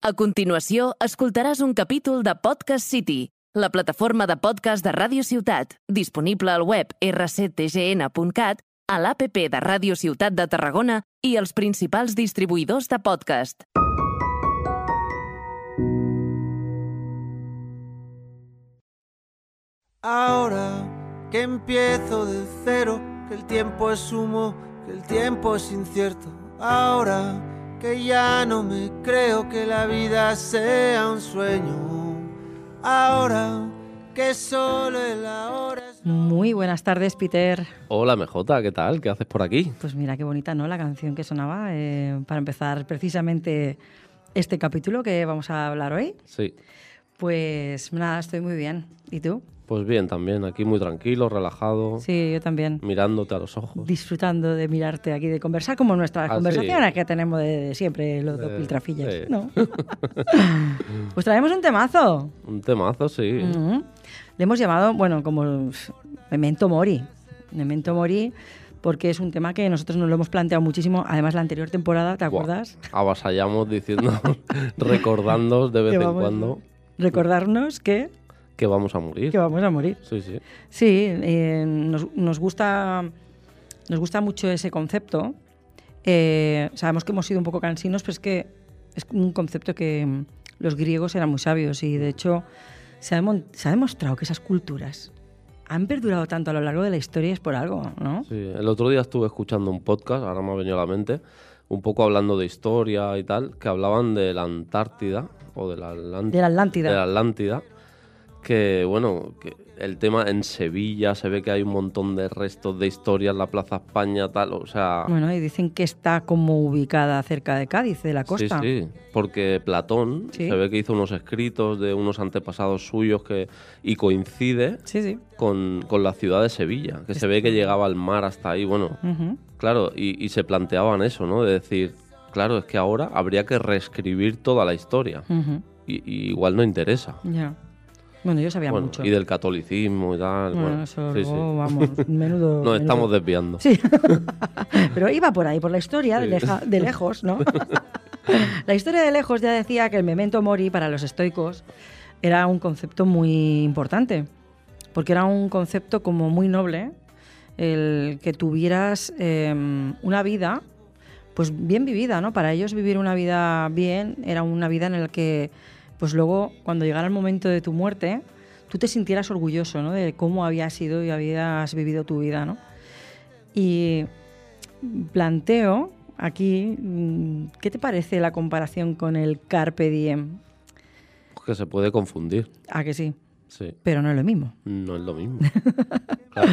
A continuació, escoltaràs un capítol de Podcast City, la plataforma de podcast de Ràdio Ciutat, disponible al web rctgn.cat, a l'APP de Ràdio Ciutat de Tarragona i els principals distribuïdors de podcast. Ahora que empiezo de cero, que el tiempo es humo, que el tiempo es incierto. Ahora que ya no me creo que la vida sea un sueño. Ahora que solo el ahora es... Muy buenas tardes, Peter. Hola MJ, ¿qué tal? ¿Qué haces por aquí? Pues mira qué bonita, ¿no? La canción que sonaba eh, para empezar precisamente este capítulo que vamos a hablar hoy. Sí. Pues nada, estoy muy bien. ¿Y tú? Pues bien, también, aquí muy tranquilo, relajado, Sí, yo también. mirándote a los ojos. Disfrutando de mirarte aquí, de conversar como nuestras Ah, conversaciones sí. que tenemos de, de siempre, los dos piltrafillas. sí. ¿no? pues traemos un temazo. Un temazo, sí. Le hemos llamado, bueno, como Memento Mori. Memento Mori, porque es un tema que nosotros nos lo hemos planteado muchísimo. Además, la anterior temporada, ¿te acuerdas? Avasallamos diciendo, recordando de vez en cuando Recordarnos que, que vamos a morir. que vamos a morir. Sí, sí. Sí, eh, nos, nos gusta, nos gusta mucho ese concepto. Eh, sabemos que hemos sido un poco cansinos, pero es que es un concepto que los griegos eran muy sabios y de hecho se ha, demon- se ha demostrado que esas culturas han perdurado tanto a lo largo de la historia es por algo, ¿no? Sí, el otro día estuve escuchando un podcast, ahora me ha venido a la mente, un poco hablando de historia y tal, que hablaban de la Antártida o de la, Atlant- De la Atlántida. de la Atlántida, que bueno, que el tema en Sevilla se ve que hay un montón de restos de historia en la Plaza España, tal, o sea... Bueno, y dicen que está como ubicada cerca de Cádiz, de la costa. Sí, sí, porque Platón Sí. se ve que hizo unos escritos de unos antepasados suyos que y coincide sí. sí. con, con la ciudad de Sevilla, que se ve que llegaba al mar hasta ahí, bueno, claro, y, y se planteaban eso, ¿no? De decir, claro, es que ahora habría que reescribir toda la historia, y igual no interesa. Ya. Bueno, yo sabía Bueno, mucho. y del catolicismo y tal, Bueno, bueno, eso sí, sí. luego, vamos, menudo... Nos menudo- estamos desviando. Sí, pero iba por ahí, por la historia de, Sí. leja- de lejos, ¿no? la historia de lejos ya decía que el memento mori para los estoicos era un concepto muy importante, porque era un concepto como muy noble, el que tuvieras eh, una vida, pues bien vivida, ¿no? Para ellos vivir una vida bien era una vida en la que, pues luego, cuando llegara el momento de tu muerte, tú te sintieras orgulloso, ¿no? De cómo habías sido y habías vivido tu vida, ¿no? Y planteo aquí, mm, ¿qué te parece la comparación con el Carpe Diem? Que se puede confundir, Ah, que sí, sí, pero no es lo mismo. no es lo mismo. Claro.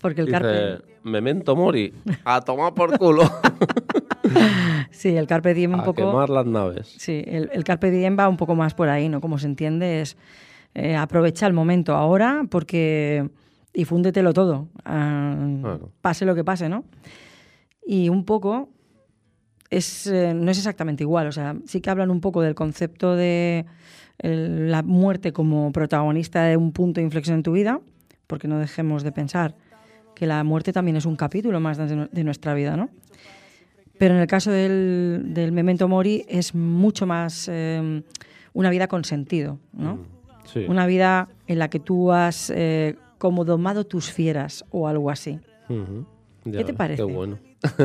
Porque el Carpe, memento mori, a tomar por culo, sí, el Carpe Diem un a poco... quemar las naves. Sí, el, el Carpe Diem va un poco más por ahí, ¿no? Como se entiende, es eh, aprovecha el momento ahora porque y fúndetelo todo, ah, Claro. pase lo que pase, ¿no? Y un poco es, eh, no es exactamente igual, o sea, sí que hablan un poco del concepto de el- la muerte como protagonista de un punto de inflexión en tu vida, porque no dejemos de pensar que la muerte también es un capítulo más de nuestra vida, ¿no? Pero en el caso del, del memento mori es mucho más eh, una vida con sentido, ¿no? Sí. Una vida en la que tú has eh, como domado tus fieras o algo así. Ya ¿Qué te parece? Qué bueno.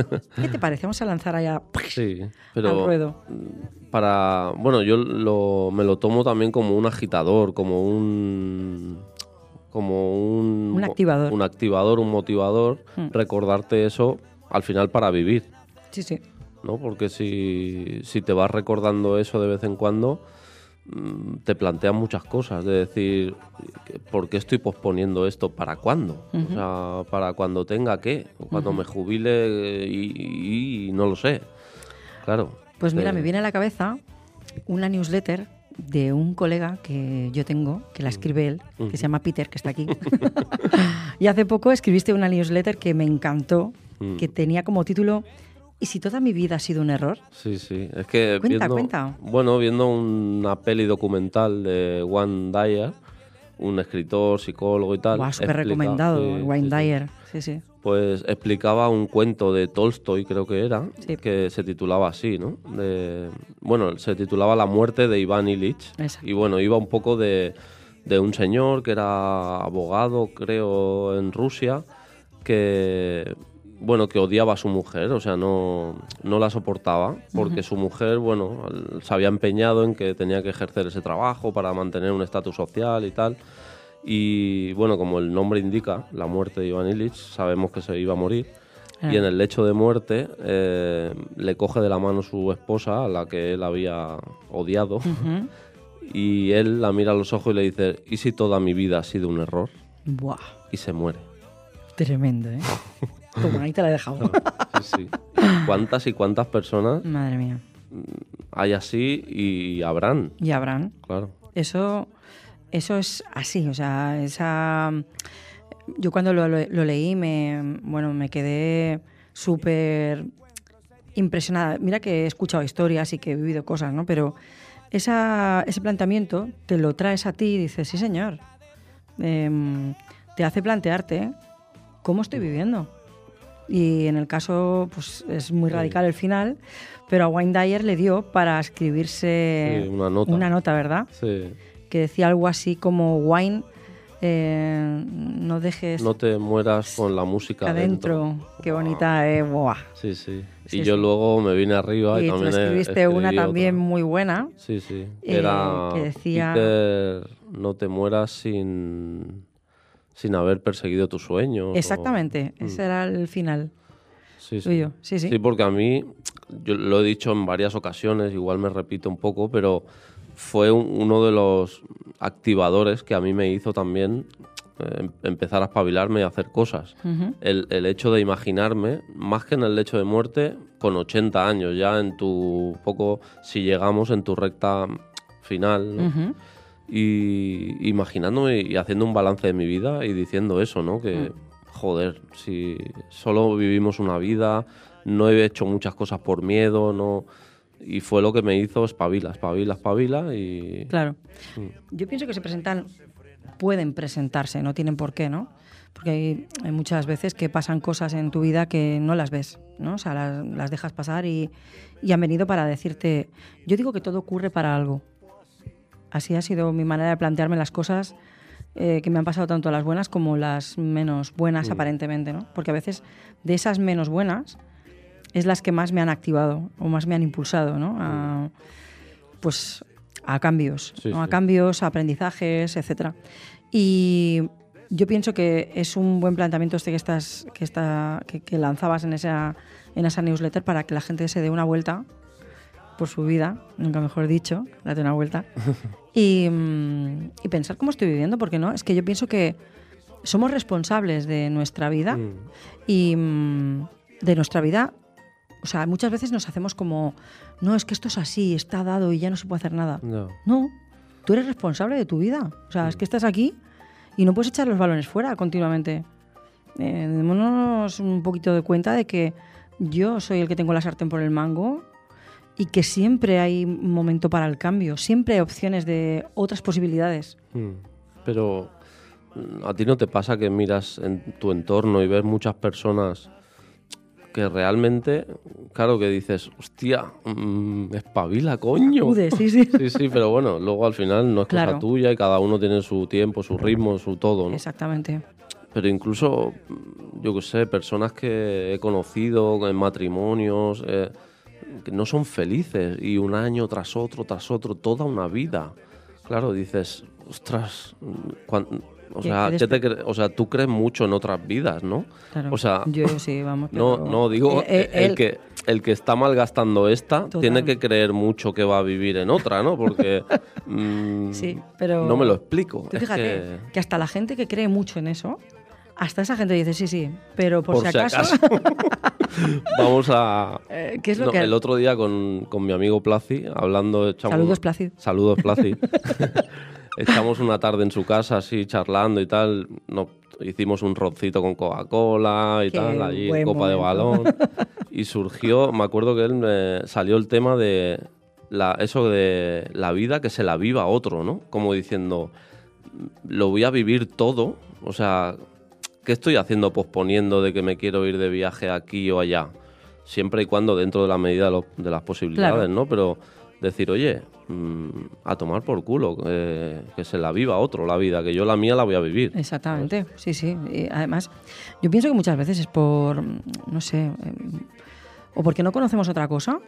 ¿Qué te parece? Vamos a lanzar allá Sí, al pero ruedo. para bueno, yo lo, me lo tomo también como un agitador, como un como un Un activador. un activador, un motivador, Mm. recordarte eso al final para vivir, Sí, sí. ¿no? Porque si, si te vas recordando eso de vez en cuando, mm, te plantean muchas cosas, de decir, ¿por qué estoy posponiendo esto? ¿Para cuándo? O sea, ¿para cuando tenga qué? ¿O Cuando me jubile y, y- y no lo sé. Claro. Pues mira, Eh, me viene a la cabeza una newsletter de un colega que yo tengo, que la escribe él, que se llama Peter, que está aquí. y hace poco escribiste una newsletter que me encantó, Mm. que tenía como título ¿Y si toda mi vida ha sido un error? Sí, sí. Es que Cuenta, viendo, cuenta. Bueno, viendo una peli documental de Juan Dyer, un escritor, psicólogo y tal. Guau, súper recomendado, sí, Wayne sí. Dyer. Sí, sí. pues explicaba un cuento de Tolstoy, creo que era, Sí. que se titulaba así, ¿no? De, bueno, se titulaba La muerte de Iván Ilich. Exacto. Y bueno, iba un poco de, de un señor que era abogado, creo, en Rusia, que bueno, que odiaba a su mujer, o sea, no, no la soportaba, porque su mujer, bueno, se había empeñado en que tenía que ejercer ese trabajo para mantener un estatus social y tal. Y bueno, como el nombre indica, la muerte de Iván Illich, sabemos que se iba a morir. Y en el lecho de muerte eh, le coge de la mano su esposa, a la que él había odiado, y él la mira a los ojos y le dice, ¿y si toda mi vida ha sido un error? Buah, Y se muere. tremendo, ¿eh? Toma, ahí te la he dejado. Sí, sí. ¿Cuántas y cuántas personas Madre mía. hay así y habrán? Y habrán. Claro. Eso, eso es así, o sea, esa... Yo cuando lo, lo- lo leí me, bueno, me quedé súper impresionada. Mira que he escuchado historias y que he vivido cosas, ¿no? Pero esa, ese planteamiento te lo traes a ti y dices, sí señor, Em, te hace plantearte cómo estoy viviendo. Y en el caso, pues es muy Sí. radical el final, pero a Wayne Dyer le dio para escribirse Sí, una nota. una nota, ¿verdad? Sí. Que decía algo así como Wine, eh, no dejes No te mueras con la música adentro. Qué Wow. bonita, eh, buah. Sí, sí. Sí, y yo luego me vine arriba y, Y tú también he- escribiste una también muy buena. Sí, sí. eh, Era que decía- Peter, no te mueras sin, sin haber perseguido tus sueños. o- Exactamente, Mm. ese era el final. Sí, sí. Tuyo, sí, sí. Sí, porque a mí, yo lo he dicho en varias ocasiones, igual me repito un poco, pero fue un- uno de los activadores que a mí me hizo también eh, empezar a espabilarme y a hacer cosas. El, el hecho de imaginarme, más que en el lecho de muerte, con 80 años, ya en tu poco, si llegamos en tu recta final, ¿no? Y imaginándome y haciendo un balance de mi vida y diciendo eso, ¿no? Que, joder, si solo vivimos una vida, no he hecho muchas cosas por miedo, no... Y fue lo que me hizo espabila, espabila, espabila y... Claro. Mm. Yo pienso que se presentan, pueden presentarse, no tienen por qué, ¿no? Porque hay, hay muchas veces que pasan cosas en tu vida que no las ves, ¿no? O sea, las, las dejas pasar y, y han venido para decirte. Yo digo que todo ocurre para algo. Así ha sido mi manera de plantearme las cosas eh, que me han pasado tanto las buenas como las menos buenas, aparentemente, ¿no? Porque a veces de esas menos buenas es las que más me han activado o más me han impulsado, ¿no? A, pues a cambios, Sí, ¿no? a sí. cambios, a aprendizajes, etcétera. Y yo pienso que es un buen planteamiento este que estás, que está, que, que lanzabas en esa, en esa newsletter para que la gente se dé una vuelta por su vida, nunca mejor dicho, date una vuelta, y, mm, y pensar cómo estoy viviendo, porque no, es que yo pienso que somos responsables de nuestra vida Mm, y mm, de nuestra vida, o sea, muchas veces nos hacemos como, no, es que esto es así, está dado y ya no se puede hacer nada. No, tú eres responsable de tu vida. O sea, es que estás aquí y no puedes echar los balones fuera continuamente. Eh, démonos un poquito de cuenta de que yo soy el que tengo la sartén por el mango y que siempre hay momento para el cambio, siempre hay opciones de otras posibilidades. Mm. Pero mm, a ti no te pasa que miras en tu entorno y ves muchas personas que realmente, claro que dices, hostia, mm, espabila, coño. Acude, sí, sí. Sí, sí, pero bueno, luego al final no es Claro. cosa tuya y cada uno tiene su tiempo, su ritmo, su todo, ¿no? Exactamente. Pero incluso, yo qué sé, personas que he conocido en matrimonios eh, no son felices y un año tras otro, tras otro, toda una vida. Claro, dices, ostras, mm, o, sea, que ¿qué te cre- o sea, tú crees mucho en otras vidas, ¿no? Claro. O sea, yo sí, vamos. no, pero- no, digo, Eh, eh, el, que, el que está malgastando esta Total. tiene que creer mucho que va a vivir en otra, ¿no? Porque mm, Sí, pero... no me lo explico. Tú Es fíjate que- que... hasta la gente que cree mucho en eso, hasta esa gente dice sí, sí, pero por, si acaso, Vamos a... eh, ¿qué es lo No, que El otro día con, con mi amigo Placi, hablando... echamos- Saludos, Placi. Saludos, Placi. Echamos una tarde en su casa así charlando y tal. No, hicimos un roncito con Coca-Cola y Qué tal, allí, buen copa de balón. Y surgió, me acuerdo que él me salió el tema de la, eso de la vida que se la viva otro, ¿no? Como diciendo, lo voy a vivir todo, o sea, ¿qué estoy haciendo posponiendo de que me quiero ir de viaje aquí o allá? Siempre y cuando dentro de la medida de, lo- de las posibilidades, Claro. ¿no? Pero decir, oye, mm, a tomar por culo, eh, que se la viva otro la vida, que yo la mía la voy a vivir. Exactamente, sí, sí. Y además, yo pienso que muchas veces es por, mm, no sé, eh, o porque no conocemos otra cosa.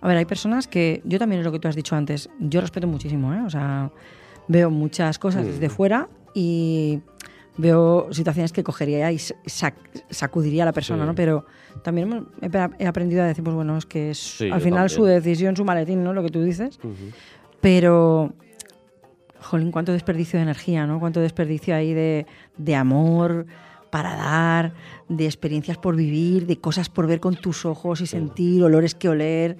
A ver, hay personas que, yo también es lo que tú has dicho antes, yo respeto muchísimo, ¿eh? O sea, veo muchas cosas desde fuera y veo situaciones que cogería y sac- sacudiría a la persona, Sí. ¿no? Pero también he, aprendido a decir, pues bueno, es que es Sí, al final su decisión, su maletín, ¿no? Lo que tú dices. Ujú. Pero, jolín, cuánto desperdicio de energía, ¿no? Cuánto desperdicio ahí de, de amor para dar, de experiencias por vivir, de cosas por ver con tus ojos y sentir, olores que oler,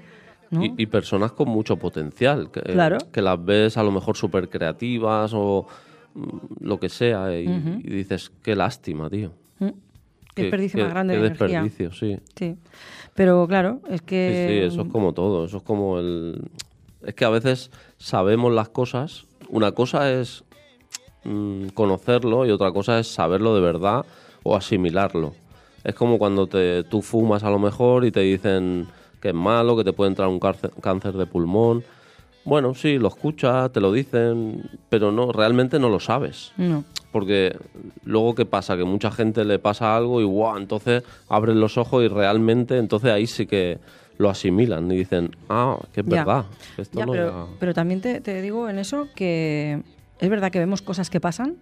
¿no? Y, y personas con mucho potencial, que, Claro. que las ves a lo mejor súper creativas o lo que sea, y, y dices, qué lástima, tío. ¿Mm? Qué desperdicio qué- más grande qué de energía. desperdicio, sí. Sí. Pero claro, es Sí, que... sí, eso es como todo, eso es como el... Es que a veces sabemos las cosas, una cosa es mm, conocerlo y otra cosa es saberlo de verdad o asimilarlo. Es como cuando te, tú fumas a lo mejor y te dicen que es malo, que te puede entrar un cáncer de pulmón. Bueno, sí, lo escuchas, te lo dicen, pero no, realmente no lo sabes. No. Porque luego, ¿qué pasa? Que mucha gente le pasa algo y ¡guau! Entonces abren los ojos y realmente, entonces ahí sí que lo asimilan y dicen, ah, que es Ya. verdad. que esto Ya, no pero, era- pero también te, te digo en eso que es verdad que vemos cosas que pasan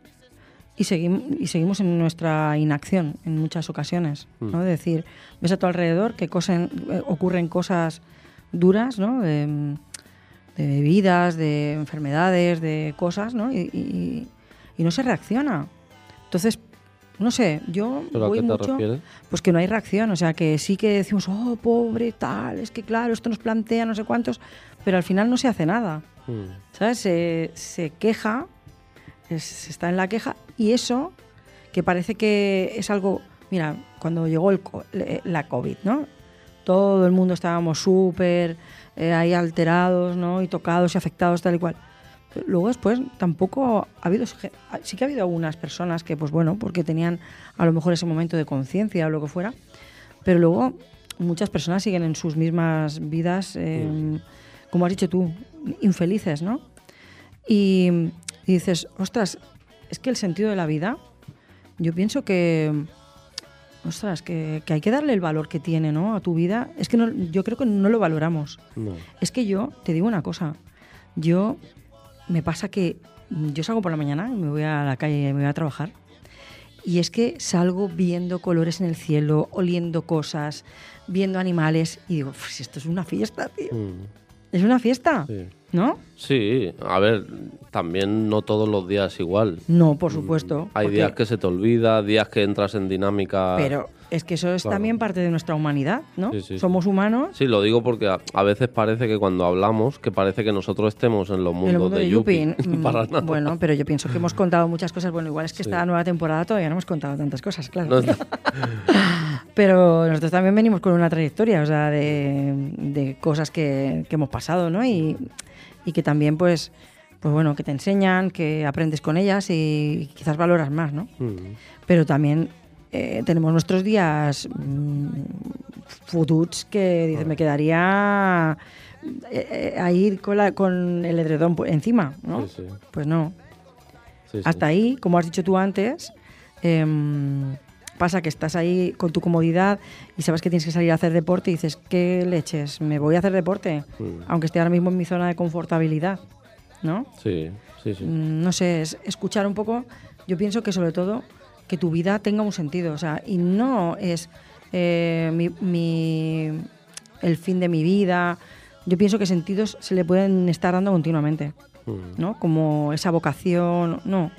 y, seguimos y seguimos en nuestra inacción en muchas ocasiones. ¿no? Es decir, ves a tu alrededor que cosen- eh, ocurren cosas duras, ¿no? De, de bebidas, de enfermedades, de cosas, ¿no? Y, y- y no se reacciona. Entonces, no sé, yo ¿Pero a voy qué te mucho... refieres? Pues que no hay reacción, o sea, que sí que decimos, oh, pobre, tal, es que claro, esto nos plantea no sé cuántos, pero al final no se hace nada, Mm, ¿sabes? Se, se queja, es- se está en la queja, y eso, que parece que es algo, mira, cuando llegó el, la COVID, ¿no? Todo el mundo estábamos súper eh, ahí alterados, ¿no? Y tocados y afectados, tal y cual. Pero Luego después tampoco ha habido, ge- sí que ha habido algunas personas que, pues bueno, porque tenían a lo mejor ese momento de conciencia o lo que fuera, pero luego muchas personas siguen en sus mismas vidas, eh, como has dicho tú, infelices, ¿no? Y, y dices, ostras, es que el sentido de la vida, yo pienso que, ostras, que, que hay que darle el valor que tiene, ¿no? A tu vida. Es que no, yo creo que no lo valoramos. no. Es que yo, te digo una cosa, yo me pasa que yo salgo por la mañana y me voy a la calle, me voy a trabajar. Y es que salgo viendo colores en el cielo, oliendo cosas, viendo animales y digo, "Uf, si esto es una fiesta, tío. Mm, Es una fiesta, sí. ¿No? Sí, a ver, también no todos los días igual. No, por supuesto. Mm, Hay porque- días que se te olvida, días que entras en dinámica. Pero es que eso es Claro. también parte de nuestra humanidad, ¿no? Sí, sí, sí. Somos humanos. Sí, lo digo porque a, a veces parece que cuando hablamos, que parece que nosotros estemos en los mundos en el mundo de, de. Mm, Para nada. Bueno, pero yo pienso que hemos contado muchas cosas. Bueno, igual es que Sí. esta nueva temporada todavía no hemos contado tantas cosas, claro. No Pero nosotros también venimos con una trayectoria, o sea, de, de cosas que, que hemos pasado, ¿no? Y, y que también, pues, pues bueno, que te enseñan, que aprendes con ellas y quizás valoras más, ¿no? Mm, Pero también eh, tenemos nuestros días mm, fututs que dices, me quedaría eh, eh, ahí con, la- con el edredón encima, ¿no? Sí, sí. Pues no. sí. Hasta ahí, como has dicho tú antes, em, pasa que estás ahí con tu comodidad y sabes que tienes que salir a hacer deporte y dices, ¿qué leches? ¿Me voy a hacer deporte? Aunque esté ahora mismo en mi zona de confortabilidad, ¿no? Sí, sí, sí. Mm, No sé, es escuchar un poco, yo pienso que sobre todo que tu vida tenga un sentido, o sea, y no es eh, mi, mi- el fin de mi vida. Yo pienso que sentidos se le pueden estar dando continuamente. Mm. ¿no? Como esa vocación, no.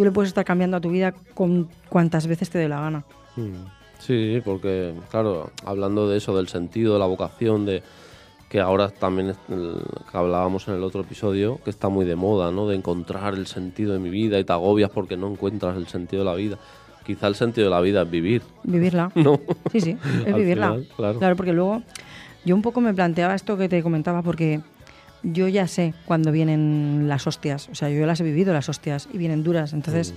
Tú le puedes estar cambiando a tu vida con cuantas veces te dé la gana. Mm. Sí, porque, claro, hablando de eso, del sentido, de la vocación, de que ahora también el- que hablábamos en el otro episodio, que está muy de moda, ¿no? De encontrar el sentido de mi vida y te agobias porque no encuentras el sentido de la vida. Quizá el sentido de la vida es vivir, Vivirla. ¿no? Sí, sí, es vivirla. final, claro. porque luego yo un poco me planteaba esto que te comentaba porque yo ya sé cuando vienen las hostias, o sea, yo las he vivido las hostias y vienen duras, entonces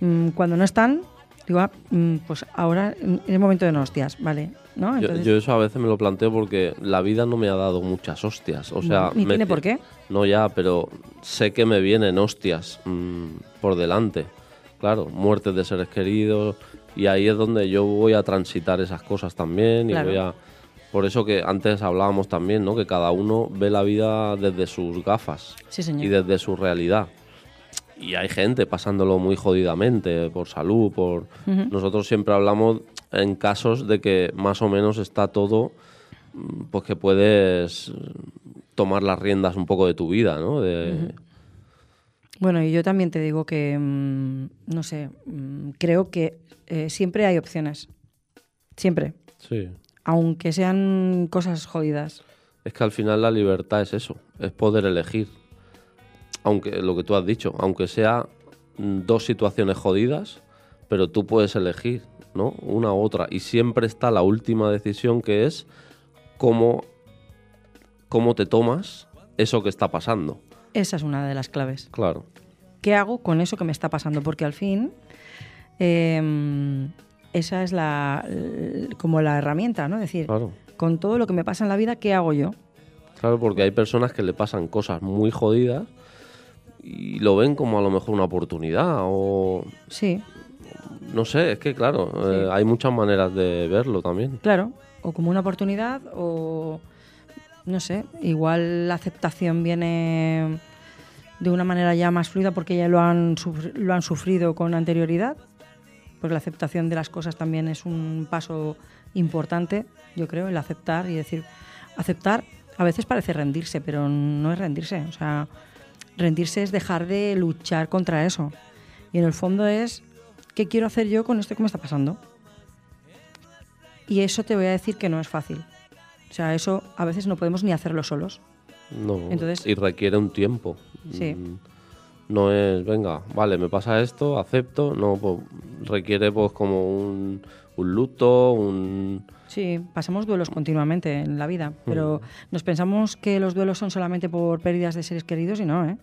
mm, cuando no están Digo, ah, mm, pues ahora en el momento de no hostias, ¿vale? ¿No? Yo, Entonces, yo eso a veces me lo planteo porque la vida no me ha dado muchas hostias. O sea, Ni me- tiene por qué. No ya, pero sé que me vienen hostias mm, por delante. Claro, muertes de seres queridos. Y ahí es donde yo voy a transitar esas cosas también. Y Claro. voy a. Por eso que antes hablábamos también, ¿no? Que cada uno ve la vida desde sus gafas Sí, señor. y desde su realidad. Y hay gente pasándolo muy jodidamente por salud, por nosotros siempre hablamos en casos de que más o menos está todo mm, pues que puedes tomar las riendas un poco de tu vida, ¿no? De, Bueno, y yo también te digo que, mm, no sé, mm, creo que eh, siempre hay opciones. Siempre. Sí. Aunque sean cosas jodidas. Es que al final la libertad es eso, es poder elegir. Aunque lo que tú has dicho, aunque sea mm, dos situaciones jodidas, pero tú puedes elegir, ¿no? Una u otra. Y siempre está la última decisión que es cómo, cómo te tomas eso que está pasando. Esa es una de las claves. Claro. ¿Qué hago con eso que me está pasando? Porque al fin, eh, esa es la, como la herramienta, ¿no? Es decir, Claro. con todo lo que me pasa en la vida, ¿qué hago yo? Claro, porque hay personas que le pasan cosas muy jodidas y lo ven como a lo mejor una oportunidad o Sí, no sé, es que claro, eh, hay muchas maneras de verlo también. claro. O como una oportunidad o, no sé, igual la aceptación viene de una manera ya más fluida porque ya lo han, lo han sufrido con anterioridad. Porque la aceptación de las cosas también es un paso importante, yo creo, el aceptar y decir, aceptar a veces parece rendirse, pero no es rendirse. O sea, rendirse es dejar de luchar contra eso. Y en el fondo es, ¿qué quiero hacer yo con esto que me está pasando? Y eso te voy a decir que no es fácil. O sea, eso a veces no podemos ni hacerlo solos. No, Entonces- y requiere un tiempo. Sí. Mm, No es, venga, vale, me pasa esto, acepto. No, pues requiere pues como un, un luto, un... Sí, pasamos duelos continuamente en la vida, pero nos pensamos que los duelos son solamente por pérdidas de seres queridos y no, ¿eh?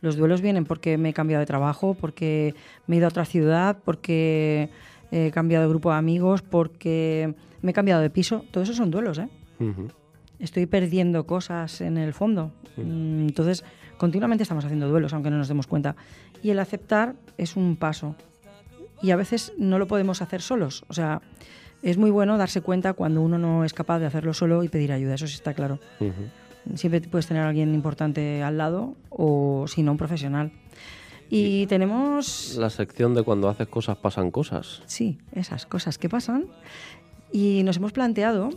Los duelos vienen porque me he cambiado de trabajo, porque me he ido a otra ciudad, porque he cambiado de grupo de amigos, porque me he cambiado de piso. Todo eso son duelos, ¿eh? Ujú. Estoy perdiendo cosas en el fondo. Mm, Entonces, continuamente estamos haciendo duelos, aunque no nos demos cuenta. Y el aceptar es un paso. Y a veces no lo podemos hacer solos. O sea, es muy bueno darse cuenta cuando uno no es capaz de hacerlo solo y pedir ayuda, eso sí está claro. Siempre puedes tener a alguien importante al lado o, si no, un profesional. Y tenemos... La sección de cuando haces cosas pasan cosas. Sí, esas cosas que pasan. Y nos hemos planteado,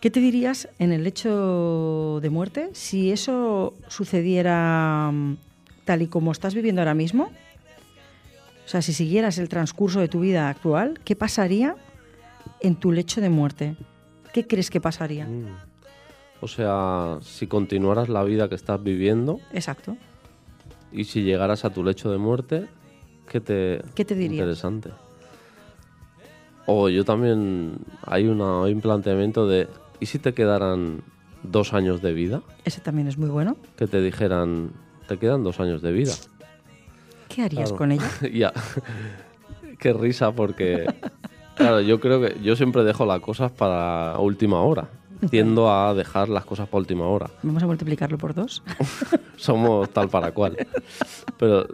¿qué te dirías en el hecho de muerte si eso sucediera mm, tal y como estás viviendo ahora mismo? O sea, si siguieras el transcurso de tu vida actual, ¿qué pasaría en tu lecho de muerte? ¿Qué crees que pasaría? Mm. O sea, si continuaras la vida que estás viviendo Exacto. y si llegaras a tu lecho de muerte, ¿qué te, ¿Qué te dirías? Interesante. O yo también, hay, una, hay un planteamiento de, ¿y si te quedaran dos años de vida? Ese también es muy bueno. Que te dijeran, te quedan dos años de vida. ¿Qué harías Claro. con ella? ya. Qué risa porque, claro, yo creo que yo siempre dejo las cosas para última hora. Tiendo a dejar las cosas para última hora. Vamos a multiplicarlo por dos. Somos tal para cual. Pero,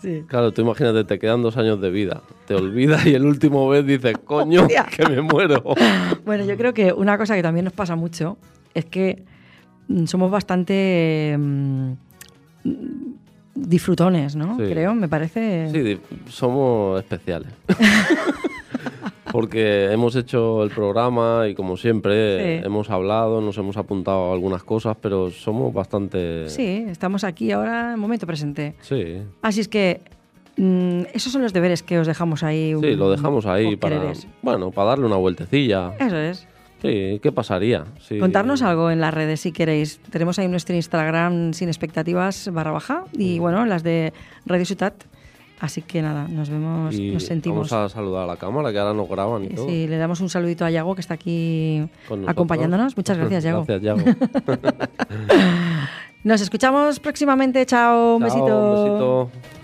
Sí. claro, tú imagínate, te quedan dos años de vida. Te olvidas y el último vez dices, coño, Hostia. que me muero. Bueno, yo creo que una cosa que también nos pasa mucho es que mm, somos bastante mm, disfrutones, ¿no? Sí. Creo, me parece. Sí, somos especiales. Porque hemos hecho el programa y como siempre Sí. hemos hablado, nos hemos apuntado a algunas cosas, pero somos bastante... Sí, estamos aquí ahora en momento presente. Sí, Así es que mm, esos son los deberes que os dejamos ahí. Sí, lo dejamos ahí para, quereres. bueno, para darle una vueltecilla. Eso es. Sí, ¿qué pasaría? Sí. Contarnos algo en las redes si queréis. Tenemos ahí nuestro Instagram sin expectativas barra baja y bueno, las de Radio Ciutat. Así que nada, nos vemos, Y nos sentimos. Vamos a saludar a la cámara, que ahora nos graban y todo. Sí, le damos un saludito a Yago que está aquí acompañándonos. Muchas gracias, Yago. Gracias, Yago. Nos escuchamos próximamente. Chao, un Chao, besito. Un besito.